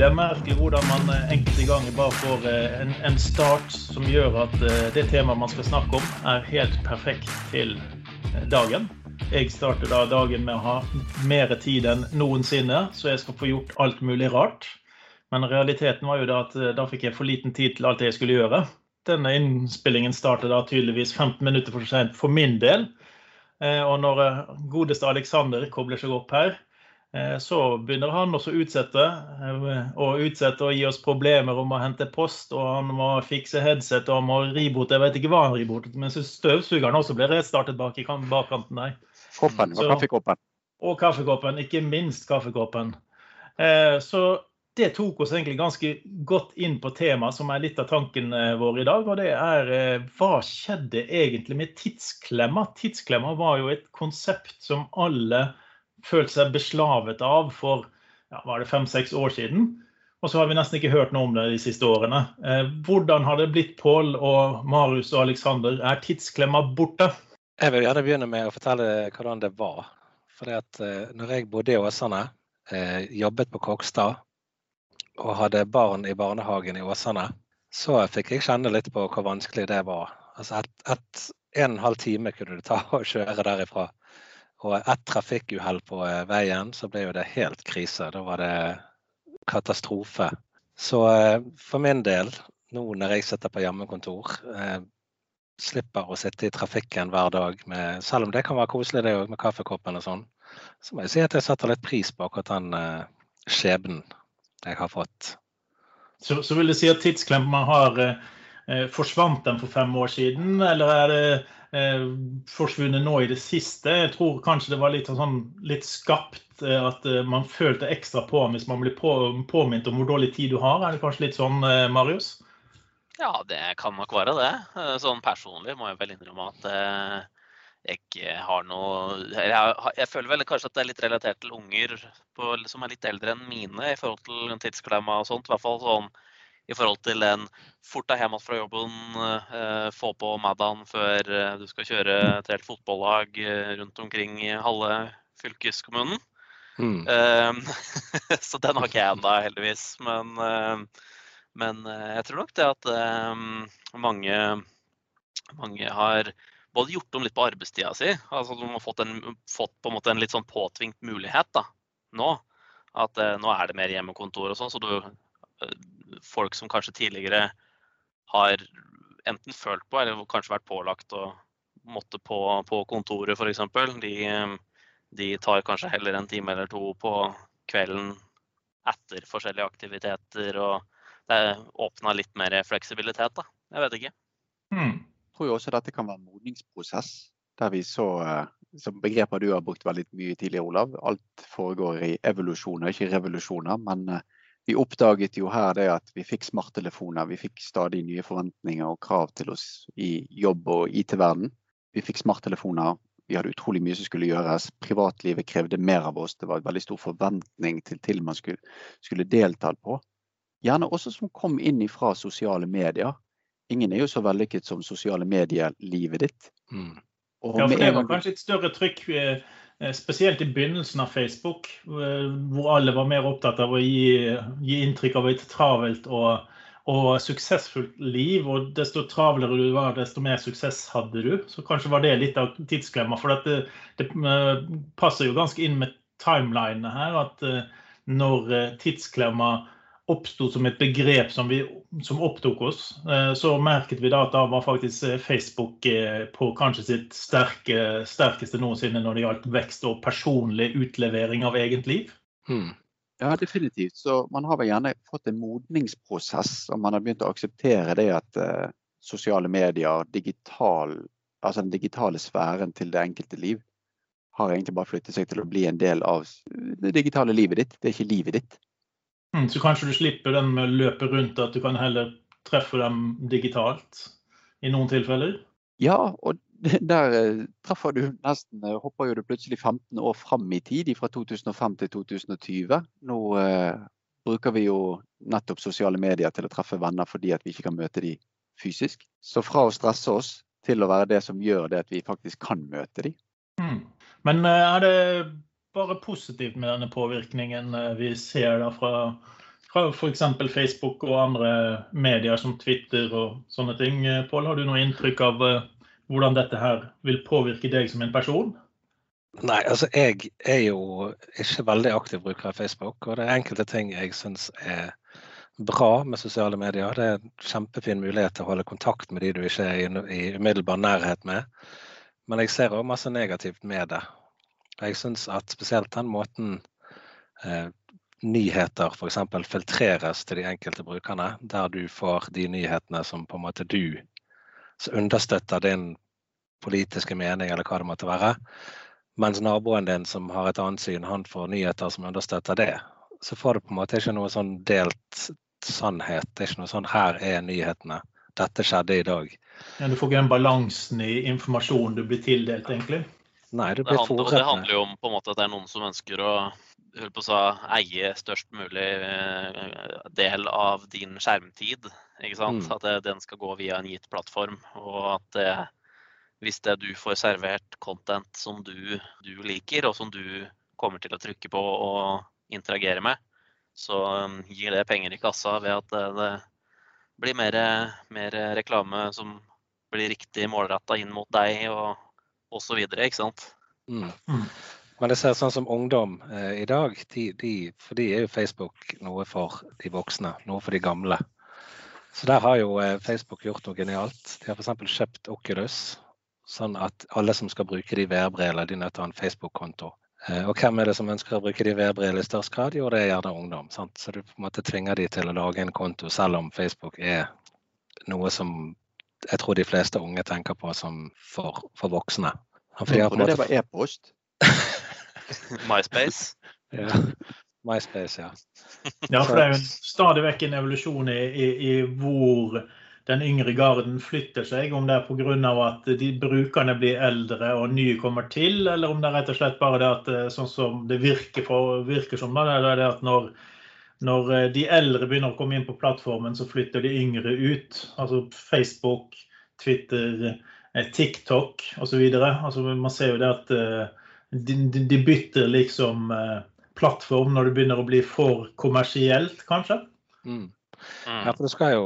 Det er merkelig hvordan man eh, enkelte ganger bare får eh, en, en start som gjør at eh, det temaet man skal snakke om, er helt perfekt til dagen. Jeg starter da dagen med å ha mer tid enn noensinne, så jeg skal få gjort alt mulig rart. Men realiteten var jo da at da fikk jeg for liten tid til alt det jeg skulle gjøre. Denne innspillingen startet da tydeligvis 15 minutter for sent for min del. Og når godeste Aleksander kobler seg opp her, så begynner han også å utsette eh, og utsette og gi oss problemer om å hente post, og han må fikse headset og han må ribote. Jeg vet ikke hva han rebotet, men støvsugeren også ble restartet bak i bakkanten der. Koppen og kaffekoppen. Og kaffekoppen. Ikke minst kaffekoppen. Eh, så det tok oss egentlig ganske godt inn på temaet som er litt av tanken vår i dag. Og det er hva skjedde egentlig med tidsklemma? Tidsklemma var jo et konsept som alle følt seg beslavet av for ja, var det fem-seks år siden. Og så har vi nesten ikke hørt noe om det de siste årene. Eh, hvordan har det blitt, Pål og Marius og Aleksander? Er tidsklemma borte? Jeg vil gjerne begynne med å fortelle hvordan det var. For at eh, når jeg bodde i Åsane, eh, jobbet på Kokstad og hadde barn i barnehagen i Åsane, så fikk jeg kjenne litt på hvor vanskelig det var. Altså et, et en og en halv time kunne det ta å kjøre derifra og ett trafikkuhell på eh, veien, så ble jo det helt krise. Da var det katastrofe. Så eh, for min del, nå når jeg sitter på hjemmekontor, eh, slipper å sitte i trafikken hver dag, med, selv om det kan være koselig det òg, med kaffekoppen og sånn, så må jeg si at jeg setter litt pris på akkurat den skjebnen jeg har fått. Så, så vil du si at tidsklemma har forsvant den for fem år siden, eller er det eh, forsvunnet nå i det siste. Jeg tror kanskje det var litt, sånn, litt skapt eh, at eh, man følte ekstra på hvis man blir på, påminnet om hvor dårlig tid du har. Er det kanskje litt sånn, eh, Marius? Ja, det kan nok være det. Eh, sånn personlig må jeg vel innrømme at jeg har noe jeg, jeg, føler vel kanskje at det er litt relatert til unger på, som er litt eldre enn mine i forhold til tidsklemma og sånt. I hvert fall sånn i forhold til en fort deg hjem fra jobben, eh, få på Maddan før eh, du skal kjøre et helt fotballag eh, rundt omkring i halve fylkeskommunen. Mm. så den har ikke jeg ennå, heldigvis. Men, men, jeg tror nok det at mange, mange har både gjort om litt på arbeidstida si. altså De har fått, en, fått på en måte en litt sånn påtvingt mulighet da, nå. At nå er det mer hjemmekontor og sånn, så du folk som kanskje tidligere har enten følt på eller kanskje vært pålagt å måtte på, på kontoret f.eks. De, de tar kanskje heller en time eller to på kvelden etter forskjellige aktiviteter. og Det åpna litt mer fleksibilitet, da. Jeg vet ikke. Hmm. Jeg tror også dette kan være en modningsprosess. Der vi så, eh, som begreper du har brukt veldig mye tidligere, Olav, alt foregår i evolusjoner, ikke revolusjoner. men eh, vi oppdaget jo her det at vi fikk smarttelefoner. Vi fikk stadig nye forventninger og krav til oss i jobb og IT-verden. Vi fikk smarttelefoner. Vi hadde utrolig mye som skulle gjøres. Privatlivet krevde mer av oss. Det var en veldig stor forventning til til man skulle, skulle delta på. Gjerne også som kom inn fra sosiale medier. Ingen er jo så vellykket som sosiale medier-livet ditt. Mm. ja, for det var kanskje et større trykk eh, spesielt i begynnelsen av Facebook, eh, hvor alle var mer opptatt av å gi, gi inntrykk av et travelt og, og, suksessfullt liv. Og desto travlere du var, desto mer suksess hadde du. Så kanskje var det litt av tidsklemma. For det, det, eh, passer jo ganske inn med timelinene her. At når tidsklemma oppsto som et begrep som, vi, som, opptok oss, eh, så merket vi da at da var faktisk eh, Facebook eh, på kanskje sitt sterke, sterkeste noensinne når det gjaldt vekst og personlig utlevering av eget liv. Hmm. Ja, definitivt. Så man har vel gjerne fått en modningsprosess, og man har begynt å akseptere det at uh, sosiale medier, digital, altså den digitale sfæren til det enkelte liv, har egentlig bare flyttet seg til å bli en del av det digitale livet ditt. Det er ikke livet ditt. Mm, så kanskje du slipper den med å løpe rundt, at du kan heller treffe dem digitalt i noen tilfeller? Ja, og der eh, treffer du nesten eh, Hopper du plutselig 15 år fram i tid, fra 2005 til 2020. Nå eh, bruker vi jo nettopp sosiale medier til å treffe venner fordi vi ikke kan møte dem fysisk. Så fra å stresse oss til å være det som gjør det at vi faktisk kan møte dem. Mm. Men eh, er det bare positivt med denne påvirkningen eh, vi ser da fra fra f.eks. Facebook og andre medier som Twitter og sånne ting. Pål, har du noe inntrykk av hvordan dette her vil påvirke deg som en person? Nei, altså jeg er jo ikke veldig aktiv bruker av Facebook. Og det er enkelte ting jeg syns er bra med sosiale medier. Det er en kjempefin mulighet til å holde kontakt med de du ikke er i umiddelbar nærhet med. Men jeg ser òg masse negativt med det. Jeg syns at spesielt den måten eh, nyheter f.eks. filtreres til de enkelte brukerne, der du får de nyhetene som på en måte du understøtter din politiske mening, eller hva det måtte være. Mens naboen din som har et annet syn, han får nyheter som understøtter det. Så får du på en måte ikke noe sånn delt sannhet. Det er ikke noe sånn 'her er nyhetene'. Dette skjedde i dag. Ja, du får ikke den balansen i informasjonen du blir tildelt, egentlig? Nei, det handler, det handler jo om på en måte at det er noen som ønsker å på å eie størst mulig eh, del av din skjermtid. ikke sant? Mm. At det, den skal gå via en gitt plattform. Og at det, hvis det du får servert content som du, du liker, og som du kommer til å trykke på og interagere med, så um, gir det penger i kassa ved at det, det blir mer, mer reklame som blir riktig målretta inn mot deg og osv. Ikke sant. Mm. mm. Men det ser sånn som ungdom eh, i dag, de, de, for de er jo Facebook noe for de voksne, noe for de gamle. Så der har jo eh, Facebook gjort noe genialt. De har f.eks. kjøpt Oculus, sånn at alle som skal bruke de VR-brillene, de nødt til å ha en Facebook-konto. Eh, og hvem er det som ønsker å bruke de VR-brillene i størst grad? Jo, det er gjerne ungdom. Sant? Så du på en måte tvinger de til å lage en konto, selv om Facebook er noe som jeg tror de fleste unge tenker på som for, for voksne. For jeg trodde det var e-post. MySpace? ja. MySpace, ja. ja, for det er jo stadig vekk en evolusjon i, i, i hvor den yngre garden flytter seg, om det er pga. at de brukerne blir eldre og nye kommer til, eller om det er rett og slett bare det at eh, sånn som det virker, for, virker som, da, det er det at når, når eh, de eldre begynner å komme inn på plattformen, så flytter de yngre ut. Altså Facebook, Twitter, eh, TikTok osv. Altså, man ser jo det at de, de bytter liksom plattform når det begynner å bli for kommersielt, kanskje. Mm. Mm. Ja, for det skal jo,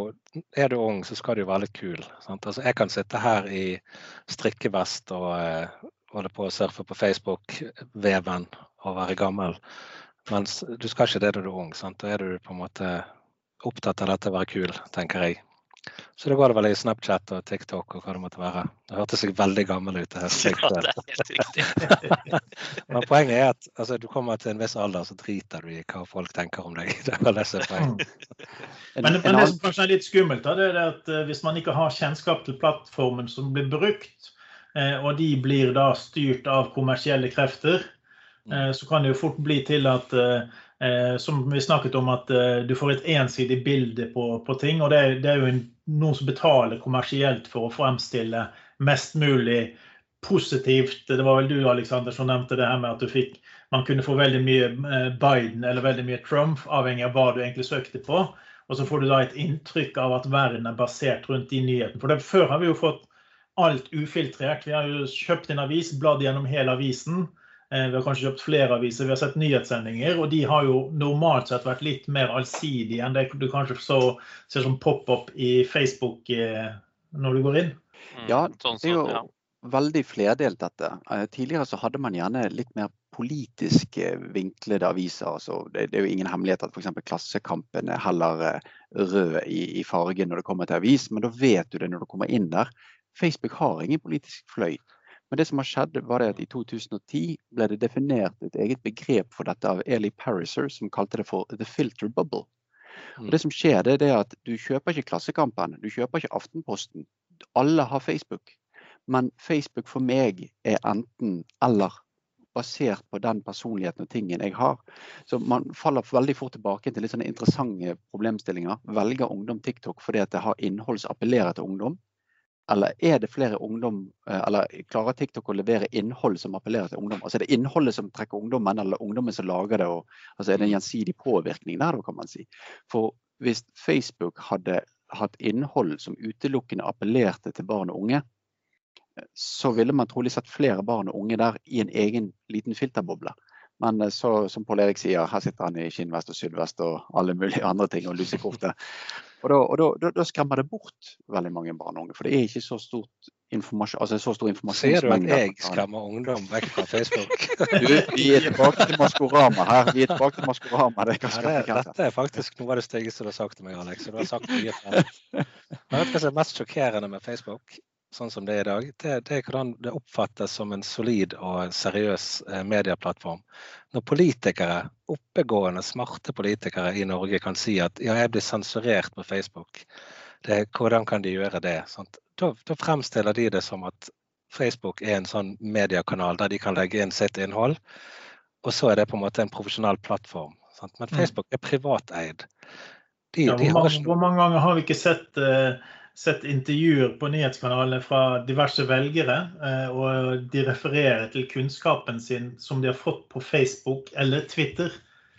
Er du ung, så skal du jo være litt kul. Altså, jeg kan sitte her i strikkevest og holde på å surfe på Facebook-veven og være gammel. Mens du skal ikke det når du er ung. Sant? Da er du på en måte opptatt av dette å være kul, tenker jeg. Så da går det vel i Snapchat og TikTok og hva det måtte være. Det hørtes seg veldig gammel ut. Det ja, det er helt riktig. Men poenget er at altså, du kommer til en viss alder, så driter du i hva folk tenker om deg. Det er det som er poenget. Men, men, det som kanskje er litt skummelt, da, det er at eh, hvis man ikke har kjennskap til plattformen som blir brukt, eh, og de blir da styrt av kommersielle krefter, så kan det jo fort bli til at Eh, som vi snakket om, at eh, du får et ensidig bilde på, på ting. Og det, det, er jo noen som betaler kommersielt for å fremstille mest mulig positivt. Det var vel du Alexander, som nevnte det her med at du fikk, man kunne få veldig mye eh, Biden eller veldig mye Trump, avhengig av hva du egentlig søkte på. Og så får du da et inntrykk av at verden er basert rundt de nyhetene. For det, før har vi jo fått alt ufiltrert. Vi har jo kjøpt en avis, bladd gjennom hele avisen. Eh, vi har kanskje kjøpt flere aviser, vi har sett nyhetssendinger. Og de har jo normalt sett vært litt mer allsidige enn det du kanskje så, ser som pop-up i Facebook eh, når du går inn. Mm, ja, sånn det er jo veldig flerdelt dette. Eh, tidligere så hadde man gjerne litt mer politisk vinklede aviser. Altså, det, er jo ingen hemmelighet at f.eks. Klassekampen er heller rød i, i fargen når det kommer til avis, men da vet du det når du kommer inn der. Facebook har ingen politisk fløy. Men det som har skjedd, var det at i 2010 ble det definert et eget begrep for dette av Eli Pariser, som kalte det for the filter bubble. Og det mm. som skjer, det er at du kjøper ikke Klassekampen, du kjøper ikke Aftenposten. Alle har Facebook. Men Facebook for meg er enten eller basert på den personligheten og tingen jeg har. Så man faller veldig fort tilbake til litt sånne interessante problemstillinger. Velger ungdom TikTok fordi at det har innhold som appellerer til ungdom? Eller er det flere ungdom, eh, eller klarer TikTok å levere innhold som appellerer til ungdom? Altså Er det innholdet som trekker ungdommen, eller ungdommen som lager det? Og, altså Er det en gjensidig påvirkning der, kan man si? For hvis Facebook hadde hatt innhold som utelukkende appellerte til barn og unge, så ville man trolig sett flere barn og unge der i en egen liten filterboble. Men eh, så, som Pål Erik sier, her sitter han i skinnvest og sydvest og alle mulige andre ting og lusekofte. Og da, og da, da, skremmer det bort veldig mange barn og unge. For det er ikke så, stort informasjon, altså så stor Sier du at jeg skremmer ungdom vekk fra Facebook? Du, vi er tilbake til Maskorama her. Vi er tilbake til Maskorama. Det er Ja, det, dette er faktisk noe av det styggeste du har sagt til meg, Alex. og Du har sagt mye. Men vet du hva som er mest sjokkerende med Facebook, sånn som det er i dag? Det, det er hvordan det oppfattes som en solid og seriøs eh, medieplattform. Når politikere, oppegående, smarte politikere i Norge kan si at ja, jeg blir sensurert på Facebook, det, hvordan kan de gjøre det? Da, da fremstiller de det som at Facebook er en sånn mediekanal der de kan legge inn sitt innhold, og så er det på en måte en profesjonell plattform. Sant? Men Mm. Facebook er privateid. De, Ja, hvor, mange, hvor mange ganger har vi ikke sett, eh, sett intervjuer på nyhetskanalene fra diverse velgere, eh, og de refererer til kunnskapen sin som de har fått på Facebook eller Twitter?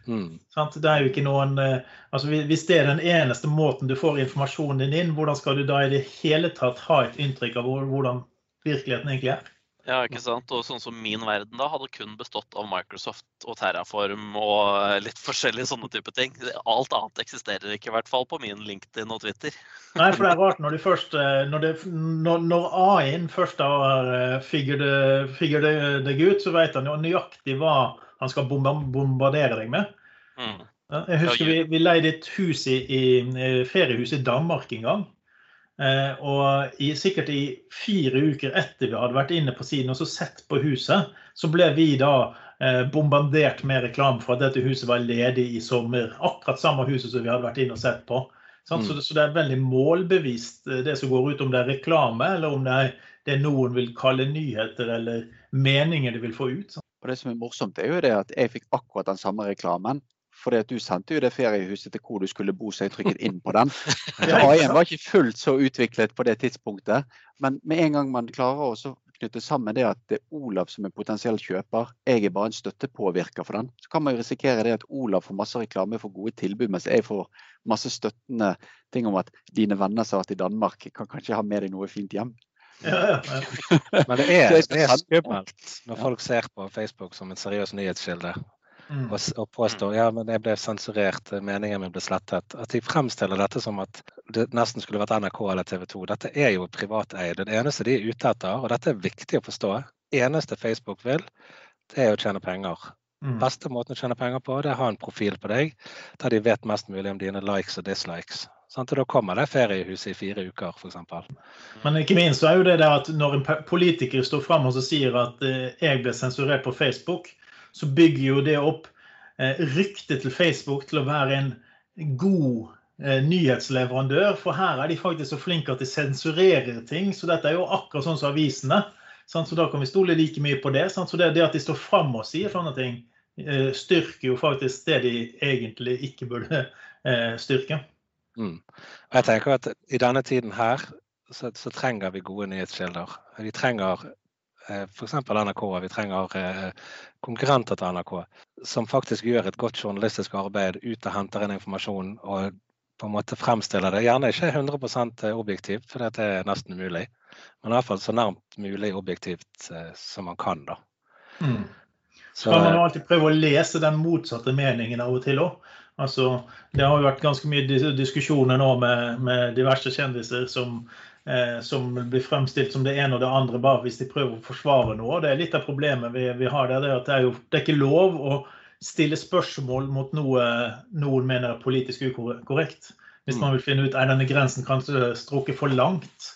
mm. Det er jo ikke noen, eh, altså hvis- Hvis det er den eneste måten du får informasjonen din inn, hvordan skal du da i det hele tatt ha et inntrykk av hvordan virkeligheten egentlig er? Ja, ikke sant? Og sånn som min verden da hadde kun bestått av Microsoft og Terraform og litt forskjellige sånne type ting. Alt annet eksisterer ikke, i hvert fall på min LinkedIn og Twitter. Nei, for det er rart når, de først, eh, når, det, når, når A-en først har eh, figured deg ut, så vet han jo nøyaktig hva han skal bombardere deg med. Mm. Jeg husker vi, vi leide et hus i, i eh, feriehus i Danmark en gang. Eh, og i, sikkert i fire uker etter vi hadde vært inne på siden og så sett på huset, så ble vi da eh, bombardert med reklame for at dette huset var ledig i sommer. Akkurat samme huset som vi hadde vært inne og sett på. Så, Mm. det, så det er veldig målbevisst eh, det som går ut, om det er reklame eller om det er det noen vil kalle nyheter eller meninger de vil få ut. Og det som er morsomt, er jo det at jeg fikk akkurat den samme reklamen. Fordi at du sendte jo det feriehuset til hvor du skulle bo, så jeg trykket inn på den. AI-en var ikke fullt så utviklet på det tidspunktet. Men med en gang man klarer å så knytte sammen det at det er Olav som er potensiell kjøper, jeg er bare en støttepåvirker for den, så kan man jo risikere det at Olav får masse reklame for gode tilbud, mens jeg får masse støttende ting om at dine venner som har vært i Danmark, kan kanskje ha med deg noe fint hjem. Ja, ja, ja. Men det er, det er skummelt når folk ser på Facebook som en seriøs nyhetskilde Mm. og, og påstår ja, men jeg ble sensurert, meningen min ble slettet. At de fremstiller dette som at det nesten skulle vært NRK eller TV 2. Dette er jo privateie. Det eneste de er ute etter, og dette er viktig å forstå, eneste Facebook vil, det er å tjene penger. Mm. Beste måten å tjene penger på, det er å ha en profil på deg der de vet mest mulig om dine likes og dislikes. Sånn, Og da kommer det feriehuset i fire uker, f.eks. Men ikke minst så er jo det der at når en politiker står fram og så sier at eh, jeg ble sensurert på Facebook, så bygger jo det opp eh, ryktet til Facebook til å være en god eh, nyhetsleverandør. For her er de faktisk så flinke at de sensurerer ting. Så dette er jo akkurat sånn som avisene. Så da kan vi stole like mye på det. Så det, det at de står fram og sier sånne ting, eh, styrker jo faktisk det de egentlig ikke burde styrke. Mm. Jeg tenker at I denne tiden her så, så trenger vi gode nyhetskilder. Vi trenger f.eks. NRK, vi trenger eh, konkurrenter til NRK som faktisk gjør et godt journalistisk arbeid ut og henter inn informasjon og på en måte fremstiller det. Gjerne ikke 100% objektivt, for det er nesten umulig. Men i hvert fall så nærmt mulig objektivt eh, som man kan. da. Mm. Så, kan man jo alltid prøve å lese den motsatte meningen av og til òg. Altså, det har jo vært ganske mye diskusjoner nå med, med diverse kjendiser som, eh, som blir fremstilt som det ene og det andre bare hvis de prøver å forsvare noe. Det er litt av problemet vi, vi har der, det er at det er jo det er ikke lov å stille spørsmål mot noe noen mener er politisk ukorrekt. Hvis man vil finne ut er denne grensen kanskje strukket for langt,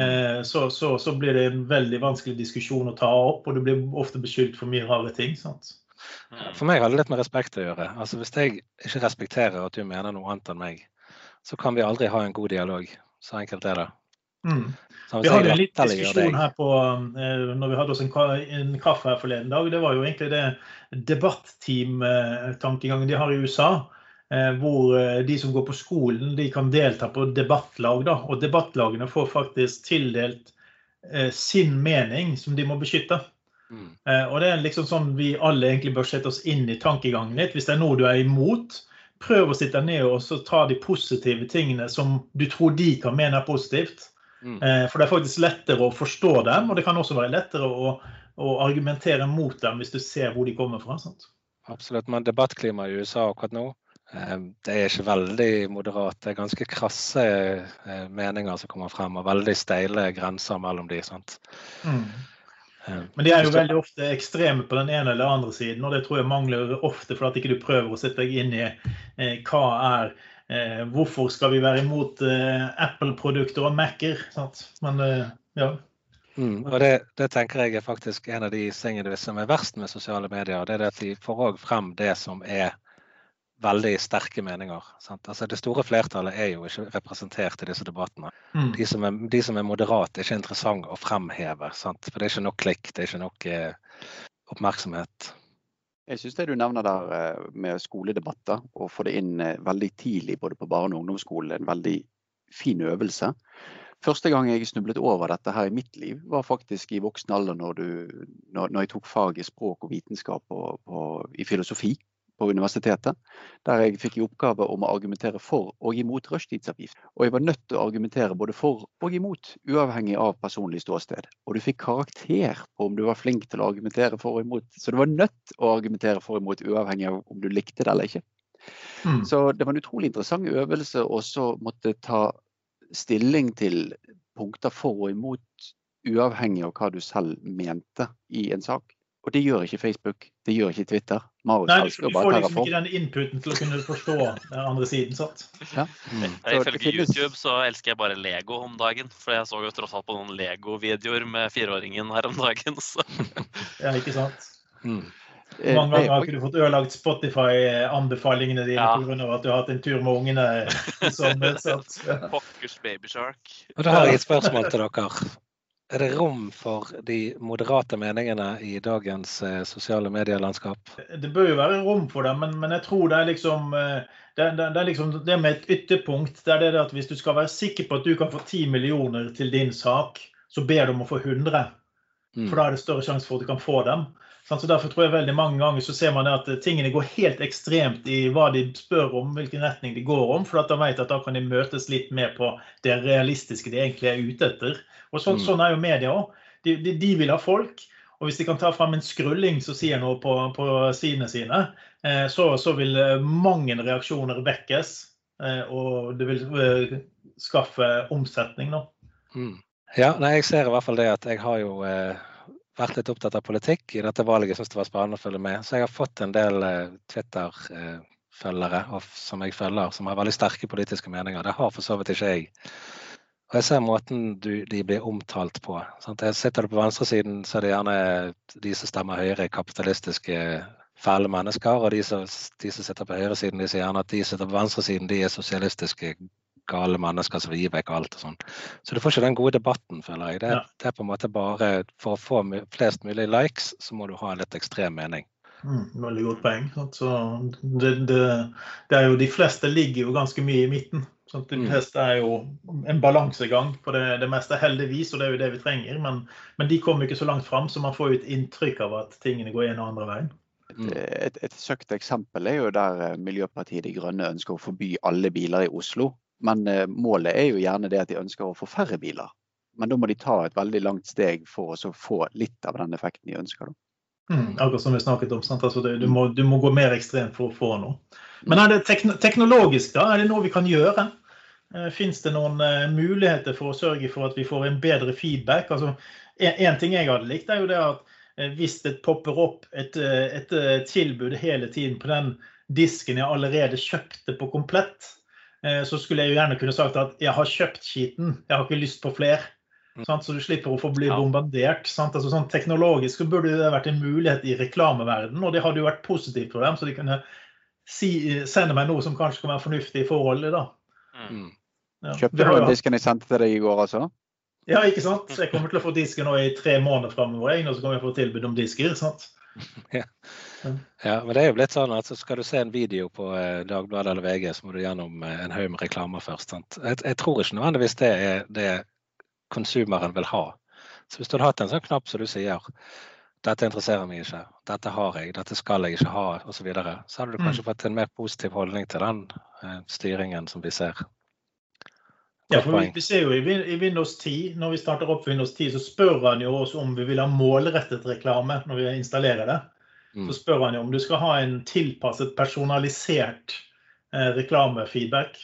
eh, så, så, så blir det en veldig vanskelig diskusjon å ta opp, og du blir ofte beskyldt for mye rare ting. sant? For meg har det litt med respekt å gjøre. Altså Hvis jeg ikke respekterer at du mener noe annet enn meg, så kan vi aldri ha en god dialog. Så enkelt er det. Mm. Vi hadde en liten diskusjon her på, eh, når vi hadde oss en, en kaffe her forleden dag. Det var jo egentlig det debatteam-tankegangen de har i USA. eh, Hvor eh, de som går på skolen, de kan delta på debattlag. da, Og debattlagene får faktisk tildelt sin mening som de må beskytte. Mm. Og det er liksom sånn vi alle egentlig bør sette oss inn i tankegangen litt. Hvis det er noe du er imot, prøv å sitte ned og så ta de positive tingene som du tror de kan mene er positivt. Mm. Eh, For det er faktisk lettere å forstå dem, og det kan også være lettere å, å argumentere mot dem hvis du ser hvor de kommer fra. Sant? absolutt. Men debattklimaet i USA akkurat nå, eh, det er ikke veldig moderat. Det er ganske krasse eh, meninger som kommer frem, og veldig steile grenser mellom de. sant? Mm. Men de er jo veldig ofte ekstreme på den ene eller andre siden, og det tror jeg mangler ofte for at ikke du prøver å sette deg inn i hva er eh, Hvorfor skal vi være imot eh, Apple-produkter og Mac-er? Men ja. Mm, og det, det, tenker jeg er faktisk en av de tingene som er verst med sosiale medier. Det er at de får òg frem det som er veldig sterke meninger. Altså, det store flertallet er jo ikke representert i disse debattene. Mm. De, som er, de, som er, moderate, er ikke interessant å fremheve. Sant? For det er ikke nok klikk, det er ikke nok eh, oppmerksomhet. Jeg syns det du nevner der eh, med skoledebatter, å få det inn eh, veldig tidlig både på barne- og ungdomsskolen, en veldig fin øvelse. Første gang jeg snublet over dette her i mitt liv, var faktisk i voksen alder når, du, når, når jeg tok fag i språk og vitenskap og, og, i filosofi på universitetet. Der jeg fikk i oppgave om å argumentere for og imot rushtidsavgift. Og jeg var nødt til å argumentere både for og imot, uavhengig av personlig ståsted. Og du fikk karakter på om du var flink til å argumentere for og imot. Så du var nødt til å argumentere for og imot, uavhengig av om du likte det eller ikke. Mm. Så det var en utrolig interessant øvelse å måtte ta stilling til punkter for og imot, uavhengig av hva du selv mente i en sak. Og det gjør ikke Facebook, det gjør ikke Twitter. Marius Nei, du, du får liksom ikke den inputen til å kunne forstå den andre siden. sant? Ja. Mm. Ifølge. YouTube så elsker jeg bare Lego om dagen. For jeg så jo tross alt på noen Lego-videoer med fireåringen her om dagen. Så. ja, ikke sant? Mm. Mange ganger har ikke du fått ødelagt Spotify-anbefalingene dine ja. pga. at du har hatt en tur med ungene? i sommer. Pokkers babyshark. Og Da har jeg et spørsmål til dere. Er det rom for de moderate meningene i dagens eh, sosiale medielandskap? Det bør jo være rom for dem, men, men jeg tror det er liksom eh, det, det, det, er liksom det med et ytterpunkt. Det er det at Hvis du skal være sikker på at du kan få 10 millioner til din sak, så ber du om å få 100. Mm. For da er det større sjanse for at du kan få dem. Så Derfor tror jeg veldig mange ganger så ser man at tingene går helt ekstremt i hva de spør om, hvilken retning de går om. For at de vet at da kan de møtes litt mer på det realistiske de egentlig er ute etter. Og Sånn, mm. sånn er jo media òg. De, de, de, vil ha folk. Og hvis de kan ta fram en skrulling som sier noe på, på sidene sine, eh, så, så, vil eh, mange reaksjoner vekkes. Eh, og det vil eh, skaffe omsetning, da. Mm. Ja, nei, jeg ser i hvert fall det at jeg har jo eh, vært litt opptatt av politikk i dette valget. Syns det var spennende å følge med. Så jeg har fått en del eh, Twitter-følgere som jeg følger, som har veldig sterke politiske meninger. Det har for så vidt ikke jeg. Og jeg ser måten du, de blir omtalt på. Sant? Sitter du på venstresiden, så er det gjerne de som stemmer Høyre, kapitalistiske, fæle mennesker. Og de som, de som sitter på høyresiden, de sier gjerne at de som sitter på venstresiden, de er sosialistiske, gale mennesker som vil gi vekk alt og sånn. Så du får ikke den gode debatten, føler jeg. Det, ja. det, er på en måte bare For å få flest mulig likes, så må du ha en litt ekstrem mening. Mm, veldig godt poeng. Altså, det, det, det, er jo, de fleste ligger jo ganske mye i midten. Så de mm. fleste er jo en balansegang på det, det, meste, heldigvis, og det er jo det vi trenger. Men, men de kommer ikke så langt fram, så man får jo et inntrykk av at tingene går en og andre veien. Et, et, et søkt eksempel er jo der eh, Miljøpartiet De Grønne ønsker å forby alle biler i Oslo. Men eh, målet er jo gjerne det at de ønsker å få færre biler. Men da må de ta et veldig langt steg for å få litt av den effekten de ønsker. Mm, akkurat som vi snakket om. Altså du, må, du, må, gå mer ekstremt for å få noe. Men er det tekn teknologisk, da? Er det noe vi kan gjøre? Eh, Fins det noen uh, muligheter for å sørge for at vi får en bedre feedback? Altså, en, en ting jeg hadde likt, er jo det at hvis det popper opp et, et, tilbud hele tiden på den disken jeg allerede kjøpte på komplett, Eh, så skulle jeg jo gjerne kunne sagt at jeg har kjøpt skiten, jeg har ikke lyst på flere. Sant? Så du slipper å få bli bombardert. Altså, sånn teknologisk så burde det vært en mulighet i reklameverdenen, og det hadde jo vært positivt for dem, så de kunne si, sende meg noe som kanskje kan være fornuftig i forholdet. da. Mm. Ja. Kjøpte du den disken jeg sendte til deg i går, altså? Ja, ikke sant. Jeg kommer til å få disken nå i tre måneder framover, og så kommer jeg til å få tilbud om disker. sant? Ja. Ja. men det er jo blitt sånn at skal du se en video på eh, Dagbladet eller VG, så må du gjennom eh, en haug med reklamer først. Jeg, jeg, tror ikke nødvendigvis det er det konsumeren vil ha. Så hvis du hadde hatt en sånn knapp som du sier dette interesserer meg ikke, dette har jeg, dette skal jeg ikke ha, osv., så, videre, så hadde du kanskje mm. fått en mer positiv holdning til den eh, styringen som vi ser. Ja, for vi, vi, ser jo i, i, Windows 10, Når vi starter opp Windows 10, så spør han jo oss om vi vil ha målrettet reklame når vi installerer det. Mm. så spør han jo om du skal ha en tilpasset, personalisert eh, reklamefeedback.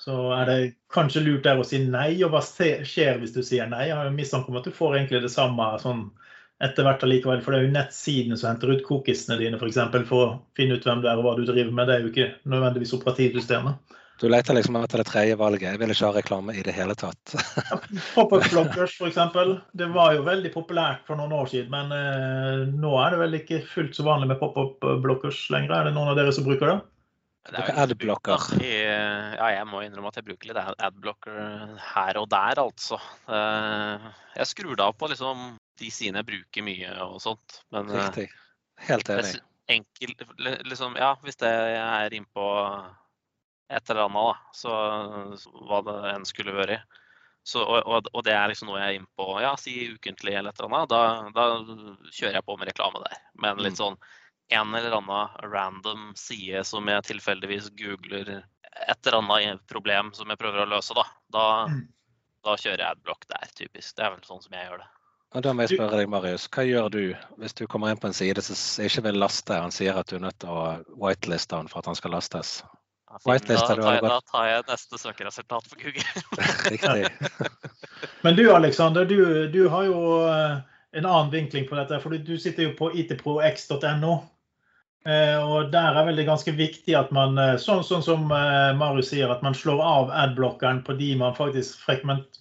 Så er det kanskje lurt der å si nei, og hva skjer hvis du sier nei? Jeg har jo mistanke om at du får egentlig det samme sånn etter hvert allikevel, for det er jo nettsidene som henter ut cookiesene dine for, eksempel, for å finne ut hvem du er og hva du driver med. Det er jo ikke nødvendigvis operativsystemet. Du leter liksom etter det tredje valget. Jeg vil ikke ha reklame i det hele tatt. Pop-up bloggers f.eks. Det var jo veldig populært for noen år siden, men eh, nå er det vel ikke fullt så vanlig med pop-up bloggers lenger. Er det noen av dere som bruker det? Det er adblocker. I- Ja, jeg må innrømme at jeg bruker litt adblocker her og der, altså. Eh, Jeg skrur det av på liksom de sidene jeg bruker mye og sånt. Men eh, Riktig. Helt enig. enkel, liksom, ja, hvis det er innpå et eller annet, da, så, så hva det enn skulle vært. Så, og, og, og det er liksom noe jeg er innpå, ja, si ukentlig eller et eller annet, da, da kjører jeg på med reklame der. Men litt Mm. sånn en eller annen random side som jeg tilfeldigvis googler et eller annet problem som jeg prøver å løse, da, da, Mm. da kjører jeg adblock der, typisk. Det er vel sånn som jeg gjør det. Og da må jeg spørre deg, Marius, hva gjør du hvis du kommer inn på en side som ikke vil laste? Han sier at du er nødt til å whiteliste han for at han skal lastes. Fint. Da, har tar jeg, da tar jeg neste søkeresultat på Google. Riktig. Men du Alexander, du, du har jo eh, en annen vinkling på dette. for Du sitter jo på itprox.no. Eh, og Der er vel det ganske viktig at man, eh, sånn, sånn som Marius sier, at man slår av adblockeren på de man faktisk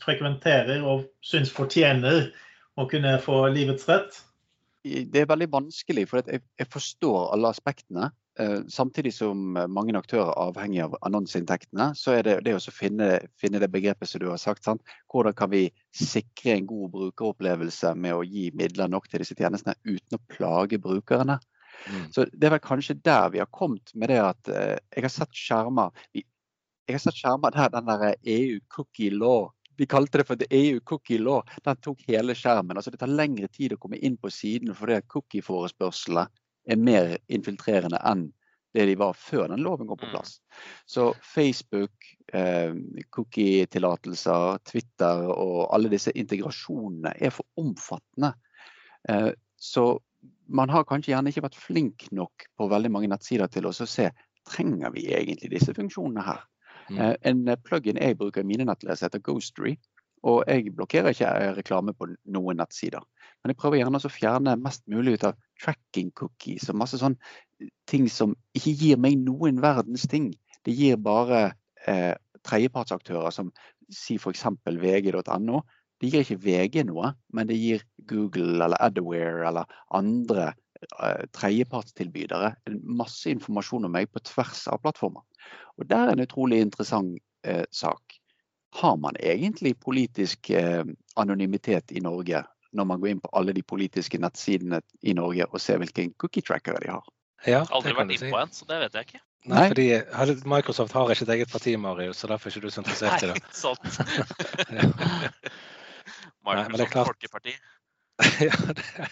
frekventerer og syns fortjener å kunne få livets rett. Det er veldig vanskelig, for jeg, jeg forstår alle aspektene. Eh, samtidig som mange aktører er avhengig av annonseinntektene, så er det det å finne, finne det begrepet som du har sagt. Sant? Hvordan kan vi sikre en god brukeropplevelse med å gi midler nok til disse tjenestene uten å plage brukerne? Mm. Så Det er vel kanskje der vi har kommet med det at eh, jeg har sett skjermer vi, Jeg har sett skjermer der den der EU cookie law Vi kalte det for EU cookie law. Den tok hele skjermen. altså Det tar lengre tid å komme inn på siden fordi cookie-forespørslene er mer infiltrerende enn det de var før den loven kom på Mm. plass. Så Facebook, eh, cookie-tillatelser, Twitter og alle disse integrasjonene er for omfattende. Eh, så man har kanskje gjerne ikke vært flink nok på veldig mange nettsider til å se trenger vi egentlig disse funksjonene her. Mm. Eh, En eh, plugin jeg bruker i mine nettleser heter Ghostery. Og jeg blokkerer ikke reklame på noen nettsider. Men jeg prøver gjerne å fjerne mest mulig ut av tracking cookies og masse sånn ting som ikke gir meg noen verdens ting. Det gir bare eh, tredjepartsaktører som si f.eks. vg.no. Det gir ikke VG noe, men det gir Google eller Adaware eller andre eh, tredjepartstilbydere masse informasjon om meg på tvers av plattformer. Og der er en utrolig interessant eh, sak. Har man egentlig politisk eh, anonymitet i Norge når man går inn på alle de politiske nettsidene i Norge og ser hvilken cookie-trackere de har? Ja, Aldri vært inne på en, så det vet jeg ikke. Nei, Nei. fordi Microsoft har ikke et eget parti, Marius, så derfor er ikke du så interessert i det. Nei, sant. Nei, men det er Microsoft klart- Folkeparti. ja, det,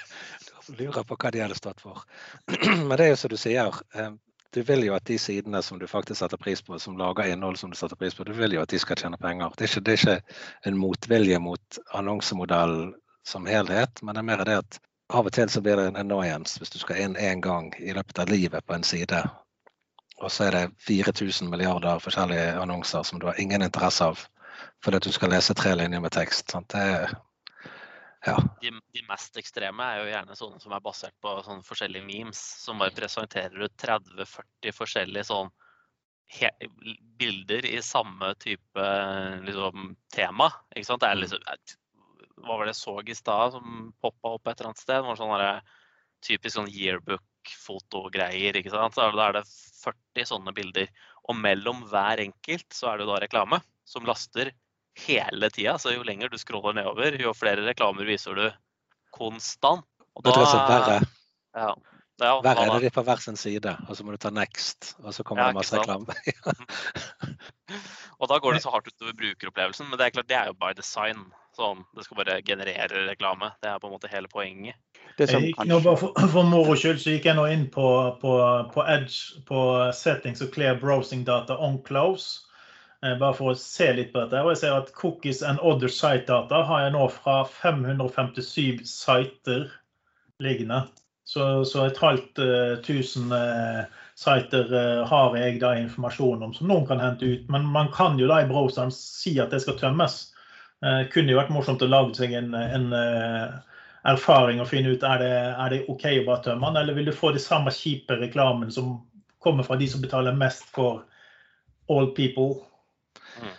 du lurer på hva de hadde stått for. Men det er jo som du sier, eh, du vil jo at de sidene som du faktisk setter pris på, som lager innhold som du setter pris på, du vil jo at de skal tjene penger. Det er ikke, det er ikke en motvilje mot annonsemodellen som helhet, men det er mer det at av og til så blir det en annoyance hvis du skal inn én gang i løpet av livet på en side, og så er det 4000 milliarder forskjellige annonser som du har ingen interesse av fordi at du skal lese tre linjer med tekst. Sant? Det er ja. De, de mest ekstreme er jo gjerne sånne som er basert på sånne forskjellige memes, som bare presenterer ut 30-40 forskjellige sånn he bilder i samme type liksom, tema. Ikke sant? Det er liksom, hva var det jeg så i stad som poppa opp et eller annet sted? Det var sånn typisk sånn yearbook-fotogreier. ikke sant? Så Da er det 40 sånne bilder. Og mellom hver enkelt så er det da reklame som laster hele tida. Så jo lenger du scroller nedover, jo flere reklamer viser du konstant. Og da, det er verre? Ja. Ja, hva Verre er det de på hver sin side, og så må du ta next, og så kommer Ja, det masse reklame. Og da går det så hardt utover brukeropplevelsen, men det er klart det er jo by design. Sånn, det skal bare generere reklame. Det er på en måte hele poenget. Det som Jeg nå bare for, for moro skyld så gikk jeg nå inn på, på, på Edge på settings og clear browsing data on close. Eh, Bare for å se litt på dette. Og jeg ser at cookies and other site data har jeg nå fra 557 sider liggende. Så, så et halvt uh, tusen uh, sider uh, har jeg da informasjon om som noen kan hente ut. Men man kan jo da i browseren si at det skal tømmes. Uh, kunne jo vært morsomt å lage seg en, en erfaring og finne ut er det er det OK å bare tømme den, eller vil du få de samme kjipe reklamen som kommer fra de som betaler mest for all people? Mm.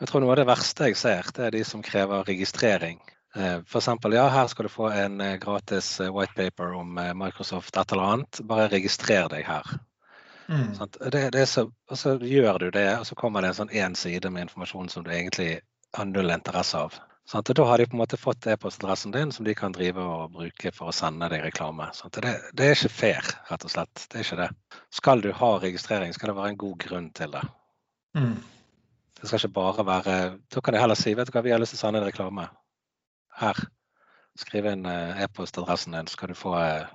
Jeg tror noe av det verste jeg ser, det er de som krever registrering. Eh, F.eks. ja, her skal du få en gratis white whitepaper om Microsoft et eller annet. Bare registrer deg her. Mm. Det, det så, og så gjør du det, og så kommer det en sånn én side med informasjon som du egentlig har null interesse av. Sant? Da har de på en måte fått e-postadressen din som de kan drive og bruke for å sende deg reklame. Det, det, er ikke fair, rett og slett. Det er ikke det. Skal du ha registrering, skal det være en god grunn til det. Mm. Det skal ikke bare være Da kan jeg heller si vet du hva, vi har lyst til å sende en reklame her. Skriv inn eh, e-postadressen din, så skal du få eh,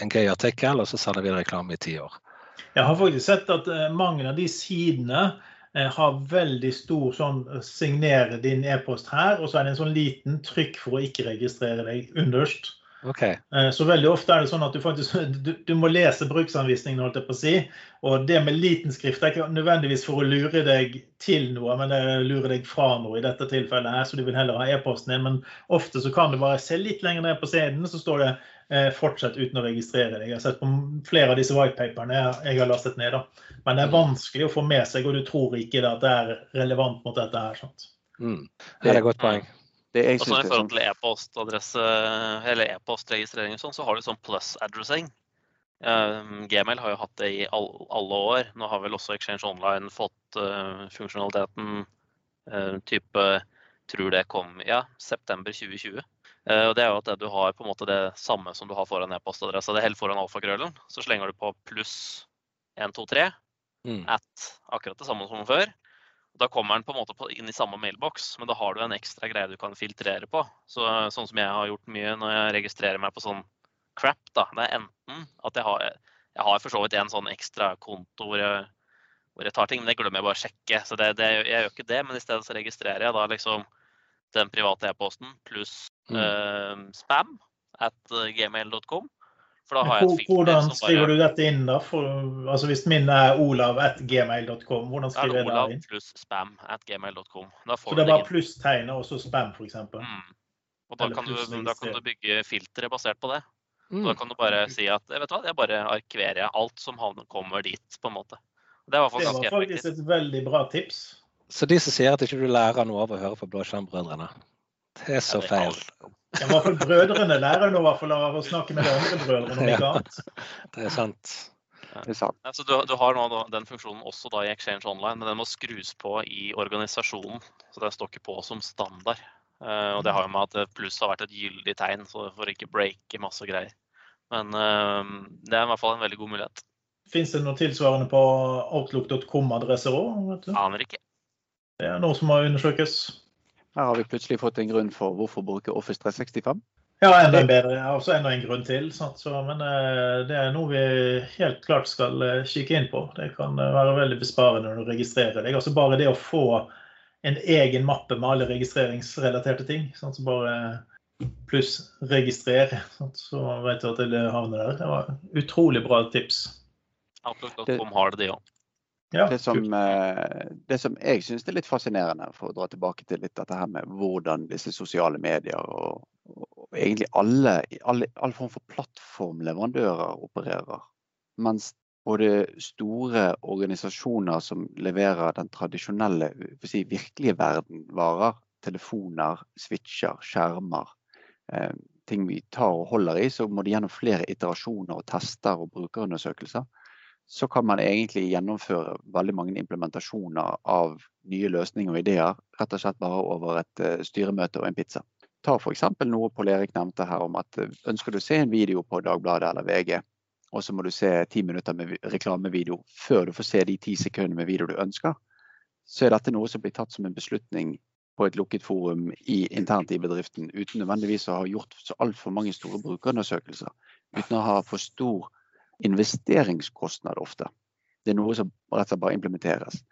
en gøy artikkel, og så sender vi reklame i ti år. Jeg har faktisk sett at eh, mange av de sidene har veldig stor sånn signere din e-post her, og så er det en sånn liten trykk for å ikke registrere deg underst. Okay. Eh, så veldig ofte er det sånn at du faktisk du, du må lese bruksanvisningen, holdt jeg på å si. Og det med liten skrift er ikke nødvendigvis for å lure deg til noe, men det lurer deg fra noe i dette tilfellet her, så du vil heller ha e-posten din. Men ofte så kan du bare se litt lenger ned på siden, så står det eh, 'fortsett uten å registrere deg'. Jeg har sett på flere av disse whitepaperne jeg, jeg har lastet ned. da. Men det er vanskelig å få med seg, og du tror ikke at det er relevant mot dette her. sant? Mm. Det er et godt poeng. Det jeg Også I forhold til e-postadresse eller e-postregistrering sånn, så har du sånn plus addressing. Um, Gmail har jo hatt det i all, alle år. Nå har vel også Exchange Online fått uh, funksjonaliteten uh, type Tror det kom ja, september 2020. Uh, og det er jo at du har på en måte det samme som du har foran e-postadressa. Det er helt foran alfakrøllen. Så slenger du på pluss 123 mm. at akkurat det samme som før. Da kommer den på en måte på, inn i samme mailboks, men da har du en ekstra greie du kan filtrere på. Så, sånn som jeg har gjort mye når jeg registrerer meg på sånn crap, da. Det er enten at jeg har, jeg har for så vidt en sånn ekstra konto hvor jeg, hvor jeg tar ting, men det glemmer jeg bare å sjekke. Så det, det, jeg gjør ikke det, men i stedet så registrerer jeg da liksom den private e-posten pluss mm. uh, spam at gmail.com. Jeg et Hvordan skriver bare... du dette inn, da? For, altså Hvis min er olav at gmail.com, hvordan skriver jeg det inn? Pluss spam at gmail.com. Så det er bare plusstegnet og så spam, f.eks.? Mm. Og da kan, du, da kan, du, bygge filtre basert på det. Mm. Da kan du bare si at vet du hva, jeg bare arkiverer alt som kommer dit, på en måte. Det var, det var faktisk et veldig bra tips. Så de som sier at ikke du lærer noe av å høre på Blåskjermbrødrene, det er så ja, det er feil. Ja, hvert fall Brødrene lærer noe i av å snakke med de andre brødrene, om ikke annet. Det er sant. Det er sant. Altså, du, du, har nå den funksjonen også da i Exchange Online, men den må skrus på i organisasjonen. Så den står ikke på som standard. Uh, og det har jo med at pluss har vært et gyldig tegn så for ikke breake masse greier. Men uh, det er i hvert fall en veldig god mulighet. Fins det noe tilsvarende på outlook.com-adresser òg? Aner ikke. Det er noe som må undersøkes. Her har vi plutselig fått en grunn for hvorfor bruke Office 365. Ja, enda bedre. Også enda en grunn til. Så, men eh, det er noe vi helt klart skal eh, kikke inn på. Det kan eh, være veldig besparende når du registrerer deg. Altså bare det å få en egen mappe med alle registreringsrelaterte ting. Sånn, så bare pluss registrer, sånn, så vet du at det havner der. Det var utrolig bra tips. Outlook.com har det, de òg. Ja, det, som, eh, det, som, jeg syns er litt fascinerende, for å dra tilbake til litt dette her med hvordan disse sosiale medier og, og egentlig alle, alle, all form for plattformleverandører opererer. Mens både store organisasjoner som leverer den tradisjonelle si, virkelige verden, varer, telefoner, switcher, skjermer, eh, ting vi tar og holder i, så må de gjennom flere iterasjoner og tester og brukerundersøkelser så kan man egentlig gjennomføre veldig mange implementasjoner av nye løsninger og ideer rett og slett bare over et uh, styremøte og en pizza. Ta f.eks. noe Pål Erik nevnte her om at uh, ønsker du å se en video på Dagbladet eller VG, og så må du se ti minutter med reklamevideo før du får se de ti sekundene med video du ønsker, så er dette noe som blir tatt som en beslutning på et lukket forum i, internt i bedriften, uten nødvendigvis å ha gjort så altfor mange store brukerundersøkelser. Uten å ha for stor investeringskostnad ofte. Det er noe som rett og slett bare implementeres.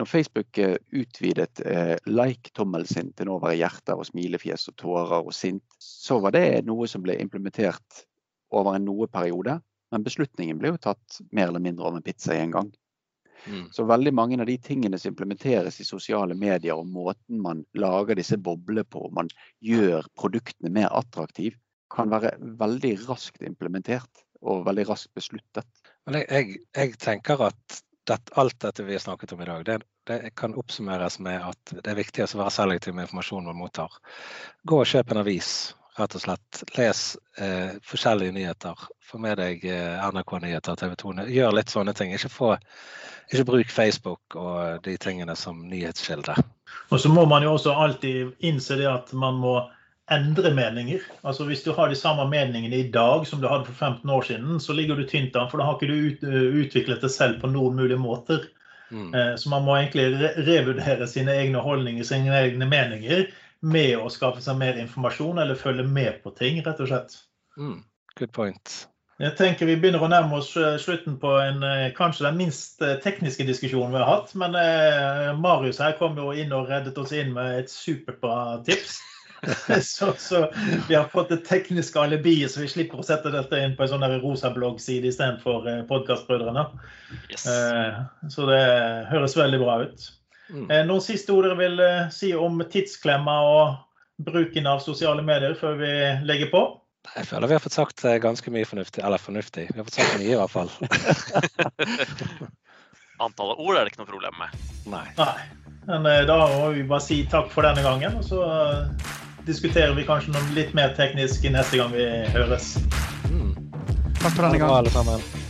Når Facebook eh, utvidet eh, like-tommelen sin til nå å være hjerter og smilefjes og tårer og sint, så var det noe som ble implementert over en noe periode, men beslutningen ble jo tatt mer eller mindre over en pizza i en gang. Mm. Så veldig mange av de tingene som implementeres i sosiale medier, og måten man lager disse boblene på, man gjør produktene mer attraktive, kan være veldig raskt implementert og veldig raskt besluttet. Men jeg, jeg, jeg tenker at det, alt dette vi har snakket om i dag, det, det kan oppsummeres med at det er viktig å være selektiv med informasjonen man mottar. Gå og kjøp en avis, rett og slett. Les eh, forskjellige nyheter. Få med deg eh, NRK-nyheter, TV 2. Gjør litt sånne ting. Ikke, få, ikke bruk Facebook og de tingene som nyhetskilde. Og så må man jo også alltid innse det at man må endre meninger. Altså Hvis du har de samme meningene i dag som du hadde for 15 år siden, så ligger du tynt an, for da har ikke du ut, utviklet det selv på noen mulige måter. Mm. Eh, Så man må egentlig re revurdere sine egne holdninger, sine egne meninger, med å skaffe seg mer informasjon eller følge med på ting, rett og slett. Mm. Good point. Jeg tenker Vi begynner å nærme oss eh, slutten på en, eh, kanskje den minst eh, tekniske diskusjonen vi har hatt. Men eh, Marius her kom jo inn og reddet oss inn med et superbra tips. så, så vi har fått det tekniske alibiet, så vi slipper å sette dette inn på en sånn rosa bloggside istedenfor eh, Podkastbrødrene. Yes. Eh, så det høres veldig bra ut. Mm. Eh, noen siste ord dere vil si om tidsklemma og bruken av sosiale medier før vi legger på? Jeg føler vi har fått sagt ganske mye fornuftig. Eller fornuftig. Vi har fått sagt mye, i hvert fall. Antallet ord er det ikke noe problem med. Nei. Nei. Men da må vi bare si takk for denne gangen. Og så diskuterer vi kanskje noe litt mer teknisk neste gang vi høres. Mm. Takk for denne Ha det gang. bra, alle sammen.